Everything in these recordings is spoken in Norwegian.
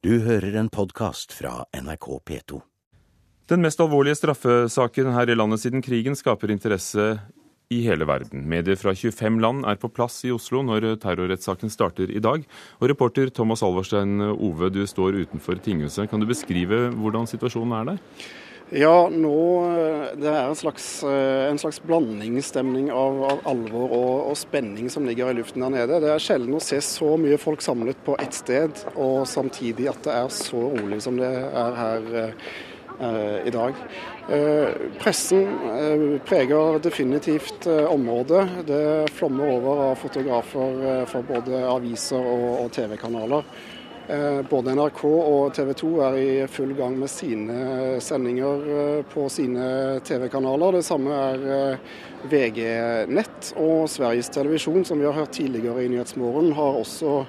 Du hører en podkast fra NRK P2. Den mest alvorlige straffesaken her i landet siden krigen skaper interesse i hele verden. Medier fra 25 land er på plass i Oslo når terrorrettssaken starter i dag. Og reporter Thomas Alverstein Ove, du står utenfor tinghuset. Kan du beskrive hvordan situasjonen er der? Ja, nå det er en slags, en slags blandingsstemning av, av alvor og, og, spenning som ligger i luften der nede. Det er sjelden å se så mye folk samlet på ett sted, og samtidig at det er så rolig som det er her eh, i dag. Eh, pressen eh, preger definitivt området. Det flommer over av fotografer for både aviser og TV-kanaler. Både NRK og TV 2 er i full gang med sine sendinger på sine TV-kanaler. Det samme er VG Nett og Sveriges Televisjon, som vi har hørt tidligere i Nyhetsmorgen, har også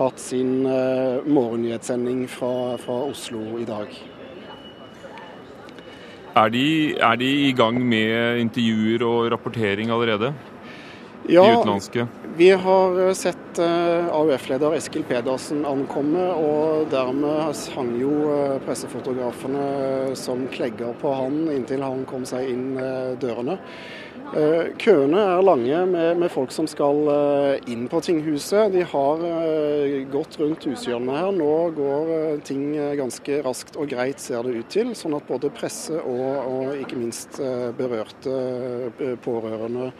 hatt sin morgennyhetssending fra, fra Oslo i dag. Er de, er de, i gang med intervjuer og rapportering allerede? Ja? Vi har sett AUF-leder Eskil Pedersen ankomme, og dermed hang jo pressefotografene som klegger på han inntil han kom seg inn dørene. Køene er lange med, med, folk som skal inn på tinghuset. De har gått rundt hushjørnet her. Nå går ting ganske raskt og greit, ser det ut til. Sånn at både presse og, og ikke minst berørte pårørende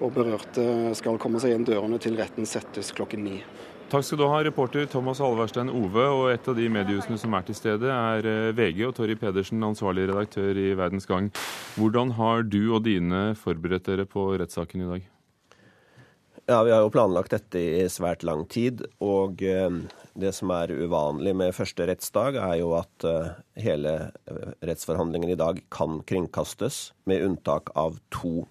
og berørte skal komme seg inn dørene til retten settes klokken ni. Takk skal du ha, reporter Thomas Halverstein Ove. Og et av de mediehusene som er til stede, er VG og Torry Pedersen, ansvarlig redaktør i Verdens Gang. Hvordan har du og dine forberedt dere på rettssaken i dag? Ja, Vi har jo planlagt dette i svært lang tid. Og det som er uvanlig med første rettsdag, er jo at hele rettsforhandlingen i dag kan kringkastes, med unntak av to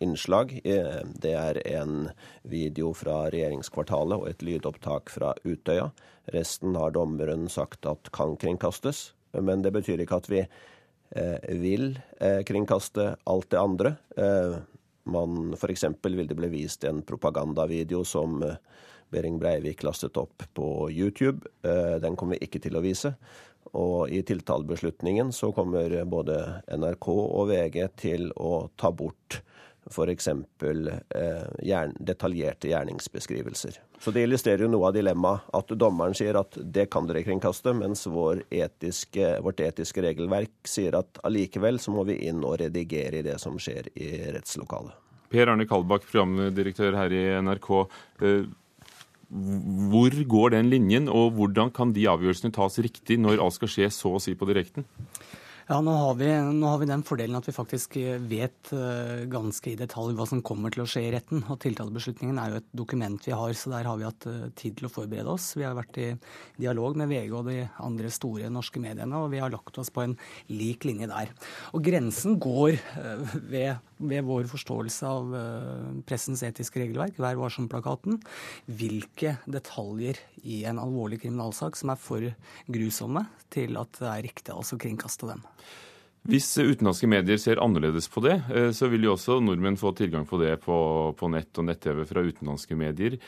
innslag. Det er en video fra regjeringskvartalet og et lydopptak fra Utøya. Resten har dommeren sagt at kan kringkastes. Men det betyr ikke at vi vil kringkaste alt det andre. Man, for eksempel vil det bli vist en propagandavideo som Behring Breivik lastet opp på YouTube. Den kommer vi ikke til å vise. Og i tiltalebeslutningen så kommer både NRK og VG til å ta bort f.eks. Eh, detaljerte gjerningsbeskrivelser. Så det illustrerer jo noe av dilemmaet at dommeren sier at det kan dere kringkaste, mens vår etiske, vårt etiske regelverk sier at allikevel så må vi inn og redigere i det som skjer i rettslokalet. Per Arne Kalbakk, programdirektør her i NRK. Hvor går den linjen, og hvordan kan de avgjørelsene tas riktig når alt skal skje så å si på direkten? Ja, nå har, vi, nå har, vi, den fordelen at vi faktisk vet ganske i detalj hva som kommer til å skje i retten. Og tiltalebeslutningen er jo et dokument vi har, så der har vi hatt tid til å forberede oss. Vi har vært i dialog med VG og de andre store norske mediene, og vi har lagt oss på en lik linje der. Og grensen går ved, ved vår forståelse av pressens etiske regelverk, Vær varsom-plakaten, hvilke detaljer i en alvorlig kriminalsak som er for grusomme til at det er riktig altså å kringkaste dem. Hvis utenlandske medier ser annerledes på det, så vil jo også nordmenn få tilgang på det på, på nett og nett-TV fra utenlandske medier.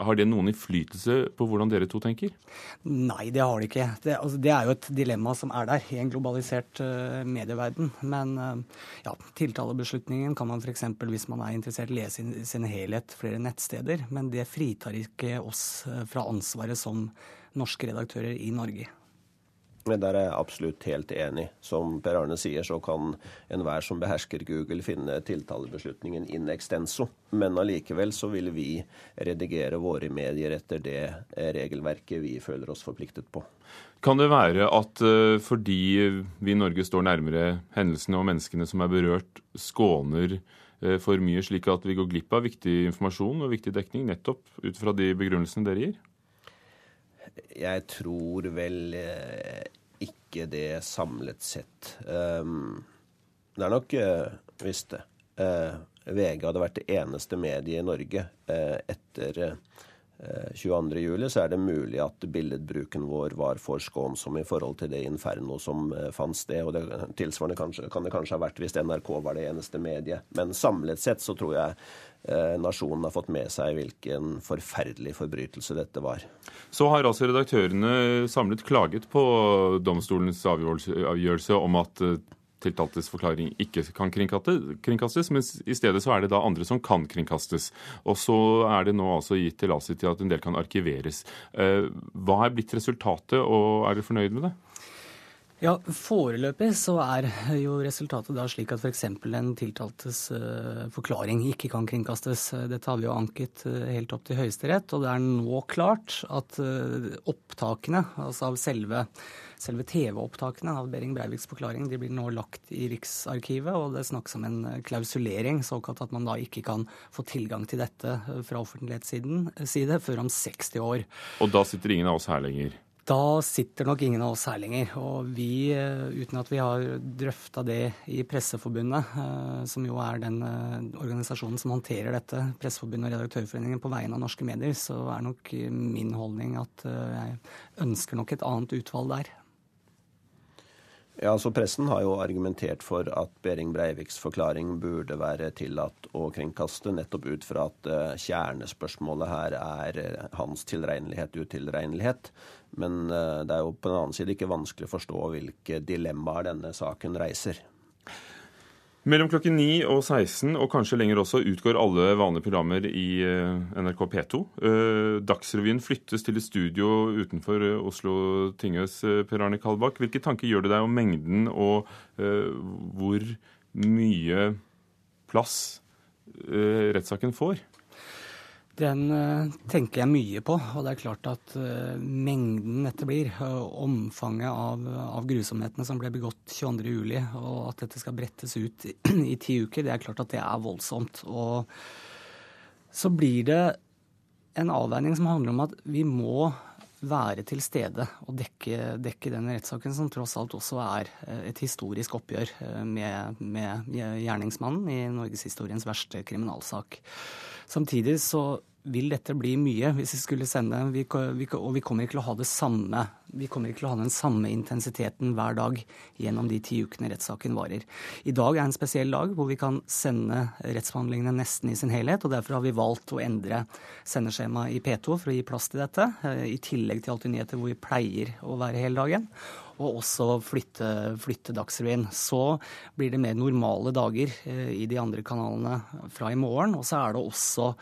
Har det noen innflytelse på hvordan dere to tenker? Nei, det har det ikke. Det, altså, det er jo et dilemma som er der i en globalisert uh, medieverden. Men uh, ja, tiltalebeslutningen kan man f.eks. hvis man er interessert lese i sin helhet flere nettsteder. Men det fritar ikke oss fra ansvaret som norske redaktører i Norge. Men der er jeg absolutt helt enig. Som Per Arne sier, så kan enhver som behersker Google finne tiltalebeslutningen in extenso. Men allikevel så vil vi redigere våre medier etter det regelverket vi føler oss forpliktet på. Kan det være at fordi vi i Norge står nærmere hendelsene og menneskene som er berørt, skåner for mye, slik at vi går glipp av viktig informasjon og viktig dekning, nettopp ut fra de begrunnelsene dere gir? Jeg tror vel ikke det samlet sett. Det er nok visst det. VG hadde vært det eneste mediet i Norge etter 22.07, så er det mulig at billedbruken vår var for skånsom i forhold til det inferno som fant sted. og det Tilsvarende kanskje, kan det kanskje ha vært hvis NRK var det eneste mediet. Men samlet sett så tror jeg Eh, nasjonen har fått med seg hvilken forferdelig forbrytelse dette var. Så har altså redaktørene samlet klaget på domstolens avgjørelse om at eh, tiltaltes forklaring ikke kan kringkastes, men i stedet så er det da andre som kan kringkastes. Og så er det nå altså gitt tillatelse til at en del kan arkiveres. Eh, hva er blitt resultatet, og er dere fornøyd med det? Ja, Foreløpig så er jo resultatet da slik at f.eks. en tiltaltes uh, forklaring ikke kan kringkastes. Dette har vi jo anket uh, helt opp til Høyesterett, og det er nå klart at uh, opptakene, altså av selve, selve TV-opptakene av Behring Breiviks forklaring, de blir nå lagt i Riksarkivet, og det snakkes om en klausulering, såkalt at man da ikke kan få tilgang til dette fra offentlighetssiden side før om 60 år. Og da sitter ingen av oss her lenger? Da sitter nok ingen av oss her lenger. Og vi, eh, uten at vi har drøfta det i Presseforbundet, eh, som jo er den eh, organisasjonen som håndterer dette, Presseforbundet og Redaktørforeningen på vegne av norske medier, så er nok min holdning at jeg ønsker nok et annet utvalg der. Ja, så Pressen har jo argumentert for at Behring Breiviks forklaring burde være tillatt å kringkaste, nettopp ut fra at uh, kjernespørsmålet her er uh, hans tilregnelighet, utilregnelighet. Men uh, det er jo på den annen side ikke vanskelig å forstå hvilke dilemmaer denne saken reiser. Mellom klokken 9 og 16, og kanskje lenger også, utgår alle vanlige programmer i eh, NRK P2. Eh, Dagsrevyen flyttes til et studio utenfor eh, Oslo tinghus. Per Arne Kalbakk, hvilke tanker gjør det deg om mengden og hvor mye plass rettssaken får? Den uh, tenker jeg mye på. Og det er klart at uh, mengden dette blir, omfanget av, av, grusomhetene som ble begått 22.07, og at dette skal brettes ut i, ti uker, det er klart at det er voldsomt. Og så blir det en avveining som handler om at vi må være til stede og dekke, dekke den rettssaken som tross alt også er et historisk oppgjør med, med gjerningsmannen i norgeshistoriens verste kriminalsak. Samtidig så vil dette bli mye hvis vi skulle sende, vi, vi, og vi kommer ikke til å ha det samme. Vi kommer ikke til å ha den samme intensiteten hver dag gjennom de ti ukene rettssaken varer. I dag er en spesiell dag hvor vi kan sende rettsbehandlingene nesten i sin helhet, og derfor har vi valgt å endre sendeskjemaet i P2 for å gi plass til dette, eh, i tillegg til Alltid nyheter hvor vi pleier å være hele dagen og også flytte, flytte Dagsrevyen. Så blir det mer normale dager eh, i de andre kanalene fra i morgen. Og så er det også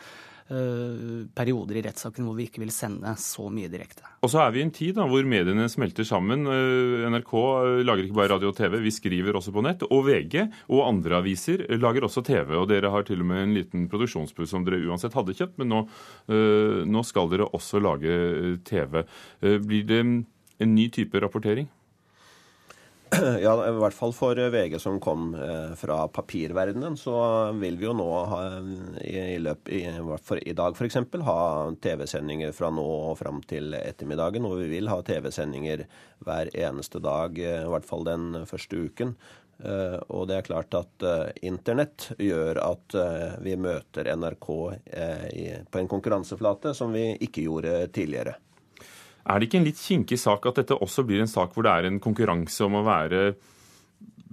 Eh, perioder i rettssaken hvor vi ikke vil sende så mye direkte. Og så er vi i en tid da, hvor mediene smelter sammen. Eh, NRK lager ikke bare radio og TV, vi skriver også på nett. Og VG og andre aviser lager også TV. Og dere har til og med en liten produksjonsbuss som dere uansett hadde kjøpt, men nå, nå skal dere også lage TV. Blir det en ny type rapportering? Ja, i hvert fall for VG som kom eh, fra papirverdenen, så vil vi jo nå ha, i, løp, i, for, i dag f.eks. ha TV-sendinger fra nå og fram til ettermiddagen. Og vi vil ha TV-sendinger hver eneste dag, eh, i hvert fall den første uken. Uh, og det er klart at internett gjør at vi møter NRK på en konkurranseflate som vi ikke gjorde tidligere. Er det ikke en litt kinkig sak at dette også blir en sak hvor det er en konkurranse om å være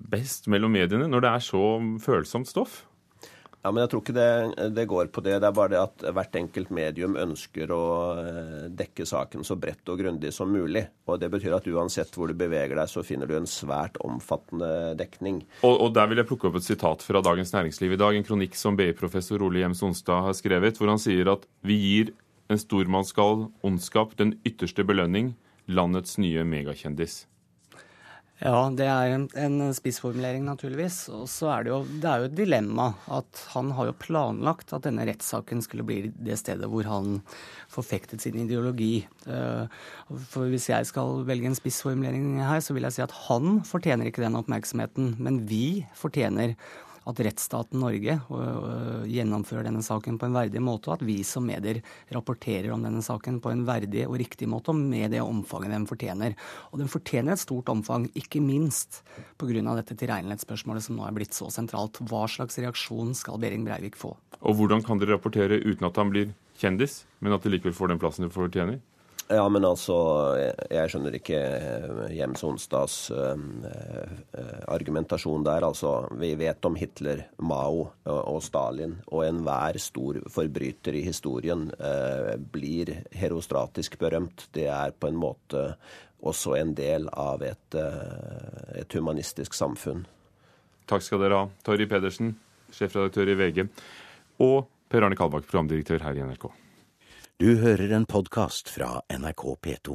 best mellom mediene, når det er så følsomt stoff? Ja, men Jeg tror ikke det, det, går på det. Det er bare det at hvert enkelt medium ønsker å eh, dekke saken så bredt og grundig som mulig. Og Det betyr at uansett hvor du beveger deg, så finner du en svært omfattende dekning. Og, og Der vil jeg plukke opp et sitat fra Dagens Næringsliv i dag, en kronikk som BI-professor Ole Gjems Onstad har skrevet, hvor han sier at vi gir en stormannsgal ondskap, den ytterste belønning, landets nye megakjendis. Ja, det er en, en spissformulering, naturligvis. Og så er det jo det er jo et dilemma at han har jo planlagt at denne rettssaken skulle bli det stedet hvor han forfektet sin ideologi. Eh, for hvis jeg skal velge en spissformulering her, så vil jeg si at han fortjener ikke den oppmerksomheten, men vi fortjener at rettsstaten Norge gjennomfører denne saken på en verdig måte, og at vi som medier rapporterer om denne saken på en verdig og riktig måte, og med det omfanget den fortjener. Og den fortjener et stort omfang, ikke minst pga. dette tilregnelighetsspørsmålet som nå er blitt så sentralt. Hva slags reaksjon skal Behring Breivik få? Og hvordan kan dere rapportere uten at han blir kjendis, men at de likevel får den plassen de fortjener? Ja, men altså, jeg skjønner ikke eh, Jems Onsdags uh, argumentasjon der. Altså, vi vet om Hitler, Mao og Stalin, og enhver stor forbryter i historien blir herostratisk berømt. Det er på en måte også en del av et, et humanistisk samfunn. Takk skal dere ha. Torry Pedersen, sjefredaktør i VG, og Per Arne Kalbakk, programdirektør her i NRK. Du hører en podkast fra NRK P2.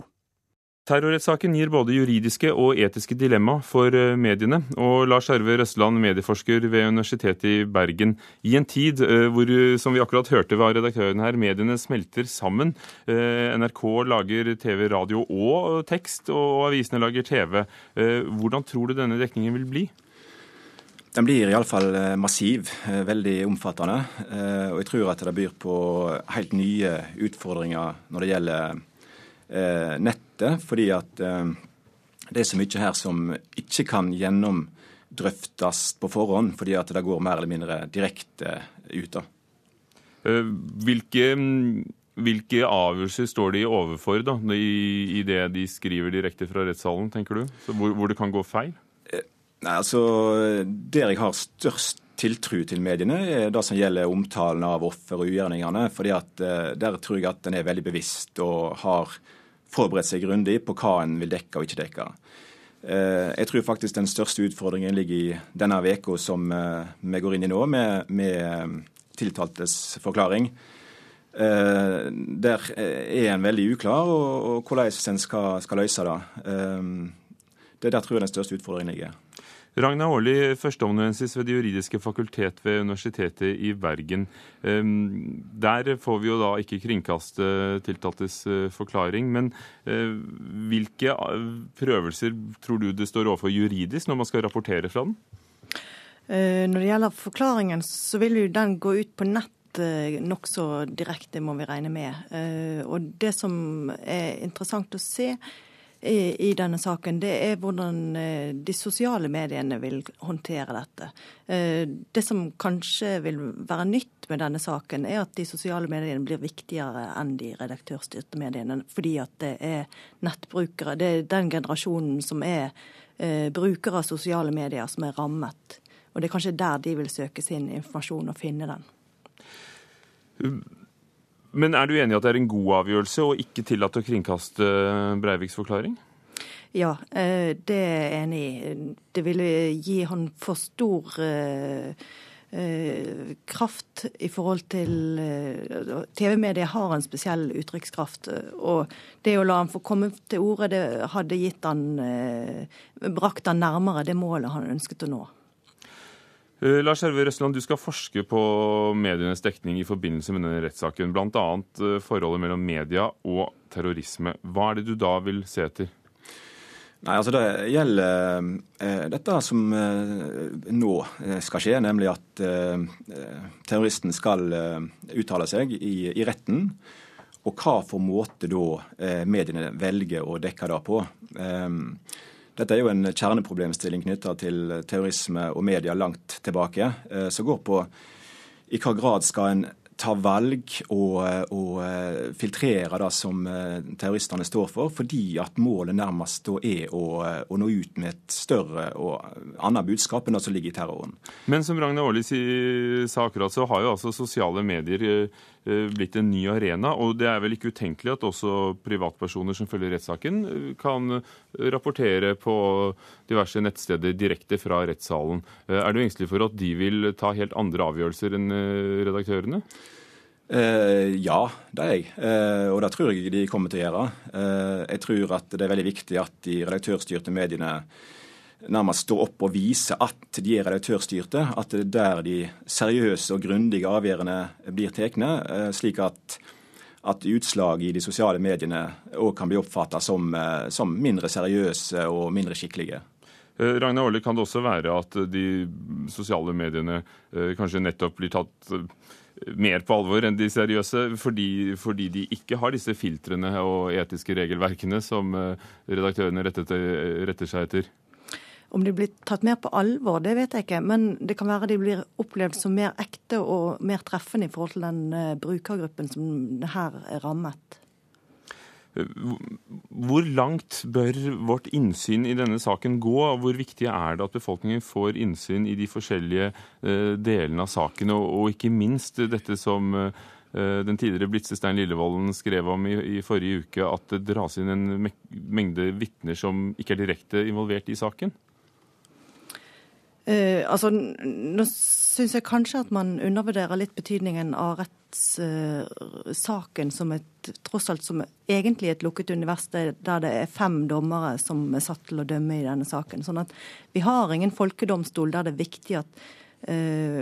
Terrorrettssaken gir både juridiske og etiske dilemma for eh, mediene. Og Lars Arve Røsland, medieforsker ved Universitetet i Bergen. I en tid eh, hvor, eh, som vi akkurat hørte var redaktøren her, mediene smelter sammen. NRK lager TV, radio og tekst, og avisene lager TV. Hvordan tror du denne dekningen vil bli? Den blir iallfall eh, massiv, eh, veldig omfattende. Eh, og jeg tror at det byr på helt nye utfordringer når det gjelder nettet. Fordi at det er så mye her som ikke kan gjennomdrøftes på forhånd, fordi at det går mer eller mindre direkte ut. Hvilke, hvilke avgjørelser står de overfor da, i, det de skriver direkte fra rettssalen, tenker du? Hvor, hvor det kan gå feil? Nei, altså, Der jeg har størst tiltro til mediene, er det som gjelder omtalen av offer og ugjerningene. fordi at uh, Der tror jeg at en er veldig bevisst og har forberedt seg grundig på hva en vil dekke og ikke dekke. Uh, jeg tror faktisk den største utfordringen ligger i denne uka som uh, vi går inn i nå, med, med tiltaltes forklaring. der er en veldig uklar, og, og hvordan en skal, skal løse det. det er der tror jeg den største utfordringen ligger. Ragna Aarli, førsteamanuensis ved Det juridiske fakultet ved Universitetet i Bergen. Der får vi jo da ikke kringkaste tiltaltes eh, forklaring. Men eh, hvilke eh, prøvelser tror du det står overfor juridisk når man skal rapportere fra den? Når det gjelder forklaringen, så vil jo den gå ut på nett nokså direkte, må vi regne med. Og det som er interessant å se, i, i denne saken, det er hvordan eh, de sosiale mediene vil håndtere dette. Eh, det som kanskje vil være nytt med denne saken, er at de sosiale mediene blir viktigere enn de redaktørstyrte mediene. Fordi at det er nettbrukere. Det er den generasjonen som er eh, brukere av sosiale medier, som er rammet. Og det er kanskje der de vil søke sin informasjon og finne den. Men er du enig i at det er en god avgjørelse å ikke tillate å kringkaste Breiviks forklaring? Ja, eh, det er jeg enig i. Det ville gi han for stor eh, eh, kraft i forhold til TV-mediet har en spesiell uttrykkskraft. Og det å la han få komme til orde, det hadde gitt han brakt han nærmere det målet han ønsket å nå. Uh, Lars Herve Røsland, du skal forske på medienes dekning i forbindelse med denne rettssaken. Bl.a. Uh, forholdet mellom media og terrorisme. Hva er det du da vil se etter? Nei, altså Det gjelder eh, dette som nå skal skje, nemlig at terroristen skal uttale seg i, i, retten. Og hva for måte da mediene velger å dekke det på. Dette er jo en kjerneproblemstilling knytta til terrorisme og media langt tilbake, eh, som går på i hva grad skal en ta valg og, og eh, filtrere det som eh, terroristene står for, fordi at målet nærmest da er å, å, nå ut med et større og annet budskap enn det som ligger i terroren. Men som Ragnar Aarli sa akkurat, så har jo altså sosiale medier eh, blitt en ny arena. Og det er vel ikke utenkelig at også privatpersoner som følger rettssaken, kan rapportere på diverse nettsteder direkte fra rettssalen. Er du engstelig for at de vil ta helt andre avgjørelser enn redaktørene? Eh, ja, det er jeg. Eh, og det tror jeg de kommer til å gjøre. Eh, jeg tror at det er veldig viktig at de redaktørstyrte mediene nærmest står opp og viser at de er redaktørstyrte. At det er der de seriøse og grundige avgjørende blir tatt. Eh, slik at, at utslag i de sosiale mediene òg kan bli oppfatta som, eh, som mindre seriøse og mindre skikkelige. Eh, Ragnar Aarli, kan det også være at de sosiale mediene kanskje nettopp blir tatt mer på alvor enn de seriøse, fordi, fordi, de ikke har disse filtrene og etiske regelverkene som eh, redaktørene retter, retter seg etter? Om de blir tatt mer på alvor, det vet jeg ikke. Men det kan være de blir opplevd som mer ekte og mer treffende i forhold til den brukergruppen som her er rammet. Hvor langt bør vårt innsyn i denne saken gå? og Hvor viktig er det at befolkningen får innsyn i de forskjellige uh, delene av saken, og, ikke minst dette som uh, den tidligere Blitze Stein Lillevolden skrev om i, i, forrige uke, at det dras inn en mengde vitner som ikke er direkte involvert i saken? Uh, altså, nå syns jeg kanskje at man undervurderer litt betydningen av rettssaken uh, som et tross alt som egentlig et lukket univers der det er fem dommere som er satt til å dømme i denne saken. Sånn at vi har ingen folkedomstol der det er viktig at uh,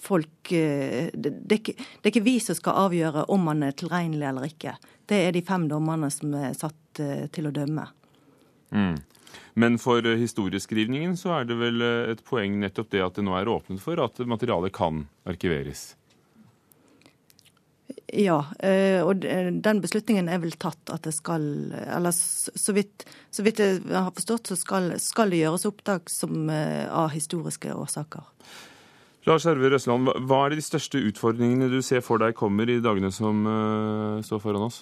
folk det, det, er ikke, det, er ikke, vi som skal avgjøre om man er tilregnelig eller ikke. Det er de fem dommerne som er satt til å dømme. Mm. Men for eh, historieskrivningen så er det vel eh, et poeng nettopp det at det nå er åpnet for at materialet kan arkiveres? Ja, eh, og den beslutningen er vel tatt at det skal Eller så vidt, så vidt jeg har forstått, så skal, skal, det gjøres opptak som, av historiske årsaker. Lars Herve Røsland, hva er de største utfordringene du ser for deg kommer i dagene som står foran oss?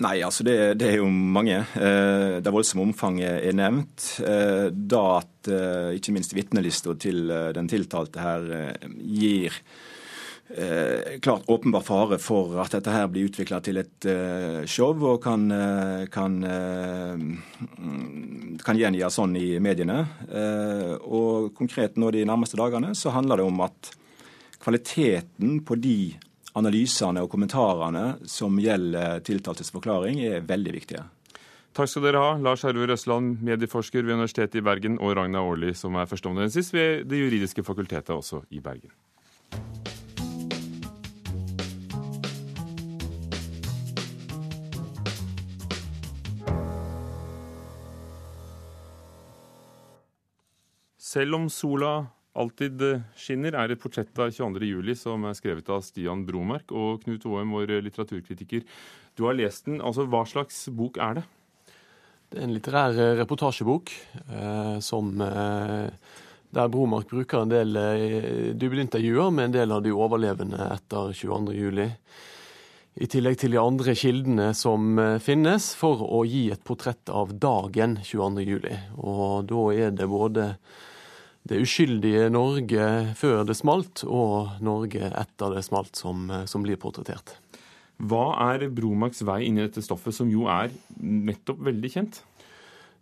Nei, altså det, det, er jo mange. Eh, det voldsomme omfanget er nevnt. Eh, da at eh, ikke minst vitnelista til den tiltalte her gir klart åpenbar fare for at dette her blir utvikla til et show og kan, kan, kan gjengis sånn i mediene. Og konkret nå de nærmeste dagene så handler det om at kvaliteten på de analysene og kommentarene som gjelder tiltaltes forklaring, er veldig viktige. Takk skal dere ha, Lars Herve Røsland, medieforsker ved Universitetet i Bergen, og Ragna Aarli, som er førsteamanuensis ved Det juridiske fakultetet, også i Bergen. Selv om sola alltid eh, skinner er et portrett av 22.07 som er skrevet av Stian Bromark. Og Knut Aam, vår litteraturkritiker, du har lest den. Altså, Hva slags bok er det? Det er en litterær eh, reportasjebok eh, som eh, der Bromark bruker en del eh, dybdeintervjuer med en del av de overlevende etter 22.07. I tillegg til de andre kildene som eh, finnes, for å gi et portrett av dagen 22.07. Og da er det både det uskyldige Norge før det smalt, og Norge etter det smalt, som, som blir portrettert. Hva er Bromax vei inn i dette stoffet, som jo er nettopp veldig kjent?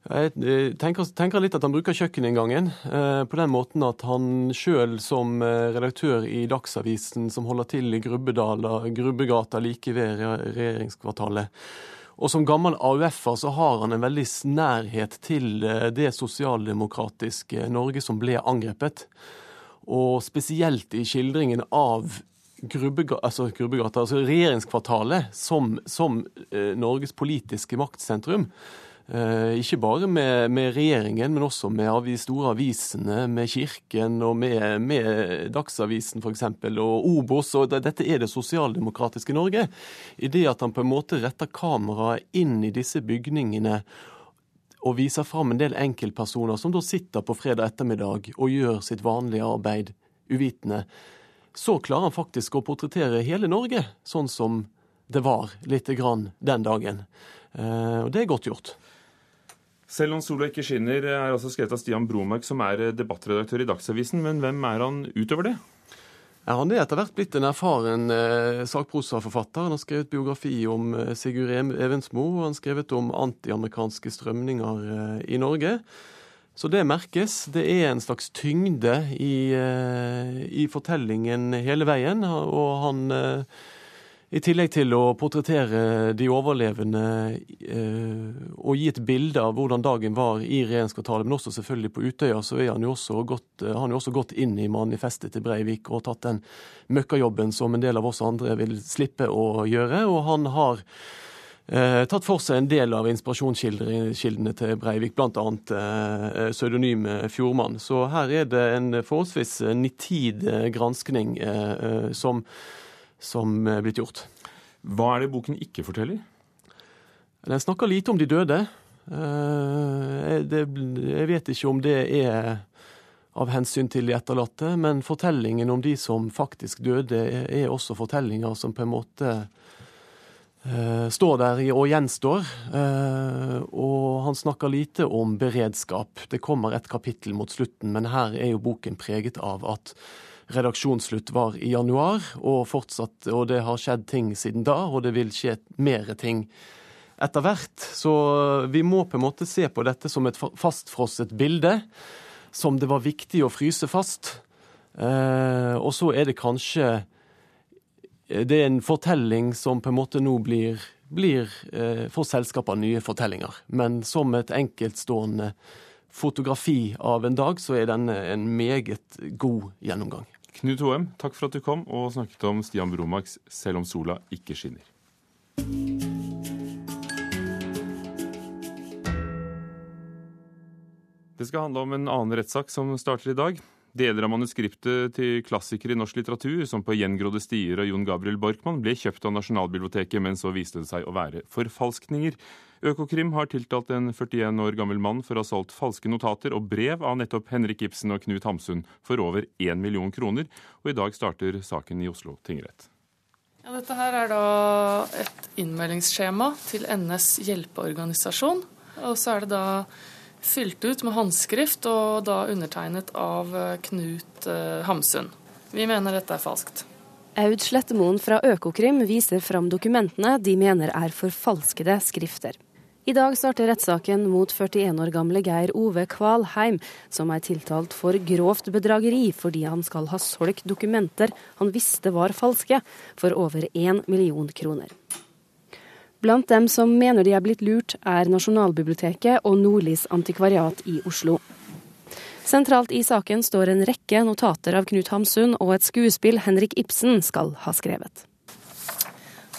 Jeg tenker, tenker litt at han bruker kjøkkeninngangen eh, på den måten at han sjøl som eh, redaktør i Dagsavisen, som holder til i Grubbegata like ved regjeringskvartalet, og som gammel AUF-er så har han en veldig nærhet til eh, det sosialdemokratiske Norge som ble angrepet. Og spesielt i skildringen av Grubbegata, altså, Grubbegata, altså regjeringskvartalet som, som eh, Norges politiske maktsentrum. Eh, ikke bare med, med, regjeringen, men også med de store avisene, med Kirken og med, med Dagsavisen f.eks. og Obos. og Dette er det sosialdemokratiske Norge. I det at han på en måte retter kameraet inn i disse bygningene og viser fram en del enkeltpersoner som da sitter på fredag ettermiddag og gjør sitt vanlige arbeid uvitende. Så klarer han faktisk å portrettere hele Norge sånn som det var lite grann den dagen. Eh, og det er godt gjort. Selv om sola ikke skinner, er altså skrevet av Stian Bromark, som er debattredaktør i Dagsavisen. Men hvem er han utover det? Ja, han er etter hvert blitt en erfaren eh, sakprosaforfatter. Han har skrevet biografi om eh, Sigurd Evensmo, og han har skrevet om antiamerikanske strømninger eh, i Norge. Så det merkes. Det er en slags tyngde i, eh, i fortellingen hele veien. Og han eh, i tillegg til å portrettere de overlevende eh, og gi et bilde av hvordan dagen var i regjeringskvartalet, men også selvfølgelig på Utøya, så er han jo også gått, eh, også gått inn i manifestet til Breivik og tatt den møkkajobben som en del av oss andre vil slippe å gjøre. Og han har eh, tatt for seg en del av inspirasjonskildene til Breivik, bl.a. Eh, pseudonyme Fjordmann. Så her er det en forholdsvis nitid granskning eh, som som er blitt gjort. Hva er det boken ikke forteller? Den snakker lite om de døde. Jeg vet ikke om det er av hensyn til de etterlatte, men fortellingen om de som faktisk døde, er også fortellinger som på en måte står der og gjenstår. Og han snakker lite om beredskap. Det kommer et kapittel mot slutten, men her er jo boken preget av at redaksjonsslutt var i januar, og fortsatt, og det har skjedd ting siden da, og det vil skje mer ting etter hvert. Så vi må på en måte se på dette som et fastfrosset bilde som det var viktig å fryse fast. Eh, og så er det kanskje eh, Det er en fortelling som på en måte nå blir, blir eh, for selskapet nye fortellinger. Men som et enkeltstående fotografi av en dag, så er denne en meget god gjennomgang. Knut Hoem, takk for at du kom og snakket om Stian Bromaks 'Selv om sola ikke skinner'. Det skal handle om en annen rettssak som starter i dag. Deler av manuskriptet til klassikere i norsk litteratur, som På gjengrodde stier og Jon Gabriel Borkmann, ble kjøpt av Nasjonalbiblioteket, men så viste det seg å være forfalskninger. Økokrim har tiltalt en 41 år gammel mann for å ha solgt falske notater og brev av nettopp Henrik Ibsen og Knut Hamsun for over 1 million kroner, og i dag starter saken i Oslo tingrett. Ja, dette her er da et innmeldingsskjema til NS hjelpeorganisasjon. Og så er det da fylt ut med håndskrift og da undertegnet av eh, Knut eh, Hamsun. Vi mener dette er falskt. Aud Slettemoen fra Økokrim viser fram dokumentene de mener er forfalskede skrifter. I dag starter rettssaken mot 41 år gamle Geir Ove Kvalheim, som er tiltalt for grovt bedrageri fordi han skal ha solgt dokumenter han visste var falske, for over 1 million kroner. Blant dem som mener de er blitt lurt, er Nasjonalbiblioteket og Nordlys antikvariat i Oslo. Sentralt i saken står en rekke notater av Knut Hamsun og et skuespill Henrik Ibsen skal ha skrevet.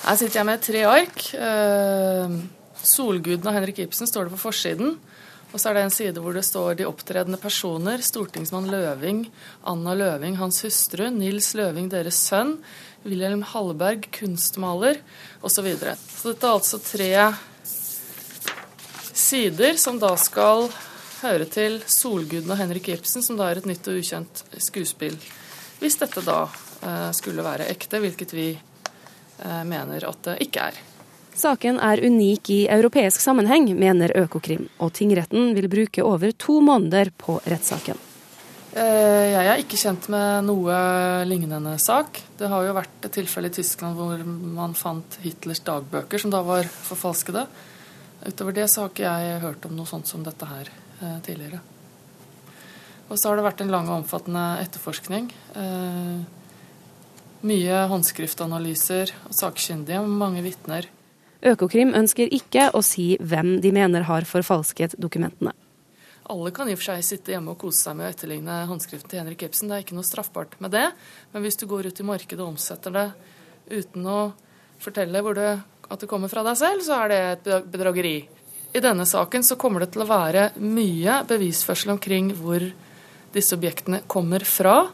Her sitter jeg med tre ark. Eh, Solguden av Henrik Ibsen står det på forsiden. Og så er det en side hvor det står de opptredende personer. Stortingsmann Løving, Anna Løving, hans hustru, Nils Løving, deres sønn, Wilhelm Hallberg, kunstmaler, osv. Så, videre. så dette er altså tre sider som da skal høre til Solguden og Henrik Ibsen, som da er et nytt og ukjent skuespill. Hvis dette da eh, skulle være ekte, hvilket vi eh, mener at det ikke er. Saken er unik i europeisk sammenheng, mener Økokrim, og tingretten vil bruke over to måneder på rettssaken. Eh, jeg er ikke kjent med noe lignende sak. Det har jo vært et tilfelle i Tyskland hvor man fant Hitlers dagbøker, som da var forfalskede. Utover det så har ikke jeg hørt om noe sånt som dette her eh, tidligere. Og så har det vært en lang og omfattende etterforskning. Eh, mye håndskriftanalyser og sakkyndige, mange vitner. Økokrim ønsker ikke å si hvem de mener har forfalsket dokumentene. Alle kan i og for seg sitte hjemme og kose seg med å etterligne håndskriften til Henrik Ibsen. Det er ikke noe straffbart med det. Men hvis du går ut i markedet og omsetter det uten å fortelle det, at det kommer fra deg selv, så er det et bedrageri. I denne saken så kommer det til å være mye bevisførsel omkring hvor disse objektene kommer fra.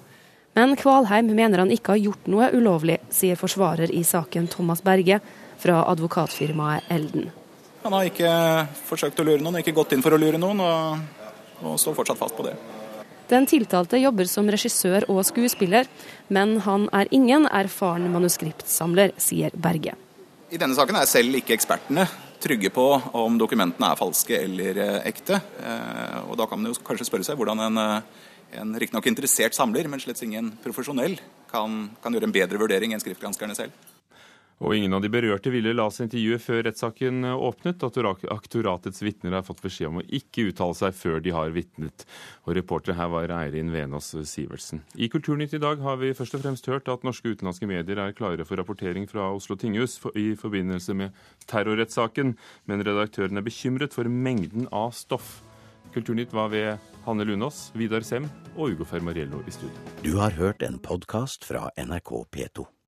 Men Kvalheim mener han ikke har gjort noe ulovlig, sier forsvarer i saken Thomas Berge fra advokatfirmaet Elden. Han har ikke forsøkt å lure noen, ikke gått inn for å lure noen. og og står fortsatt fast på det. Den tiltalte jobber som regissør og skuespiller, men han er ingen erfaren manuskriptsamler, sier Berge. I denne saken er selv ikke ekspertene trygge på om dokumentene er falske eller eh, ekte. Eh, og Da kan man jo kanskje spørre seg hvordan en, eh, en riktignok interessert samler, men slett ingen profesjonell, kan, kan gjøre en bedre vurdering enn skriftgranskerne selv. Og ingen av de berørte ville la seg intervjue før rettssaken åpnet. Aktoratets vitner har fått beskjed om å ikke uttale seg før de har vitnet. Og reportere her var Eirin Venås Sivertsen. I Kulturnytt i dag har vi først og fremst hørt at norske og utenlandske medier er klare for rapportering fra Oslo tinghus i forbindelse med terrorrettssaken, men redaktøren er bekymret for mengden av stoff. Kulturnytt var ved Hanne Lunås, Vidar Sem og Ugo Fermariello i studio. Du har hørt en podkast fra NRK P2.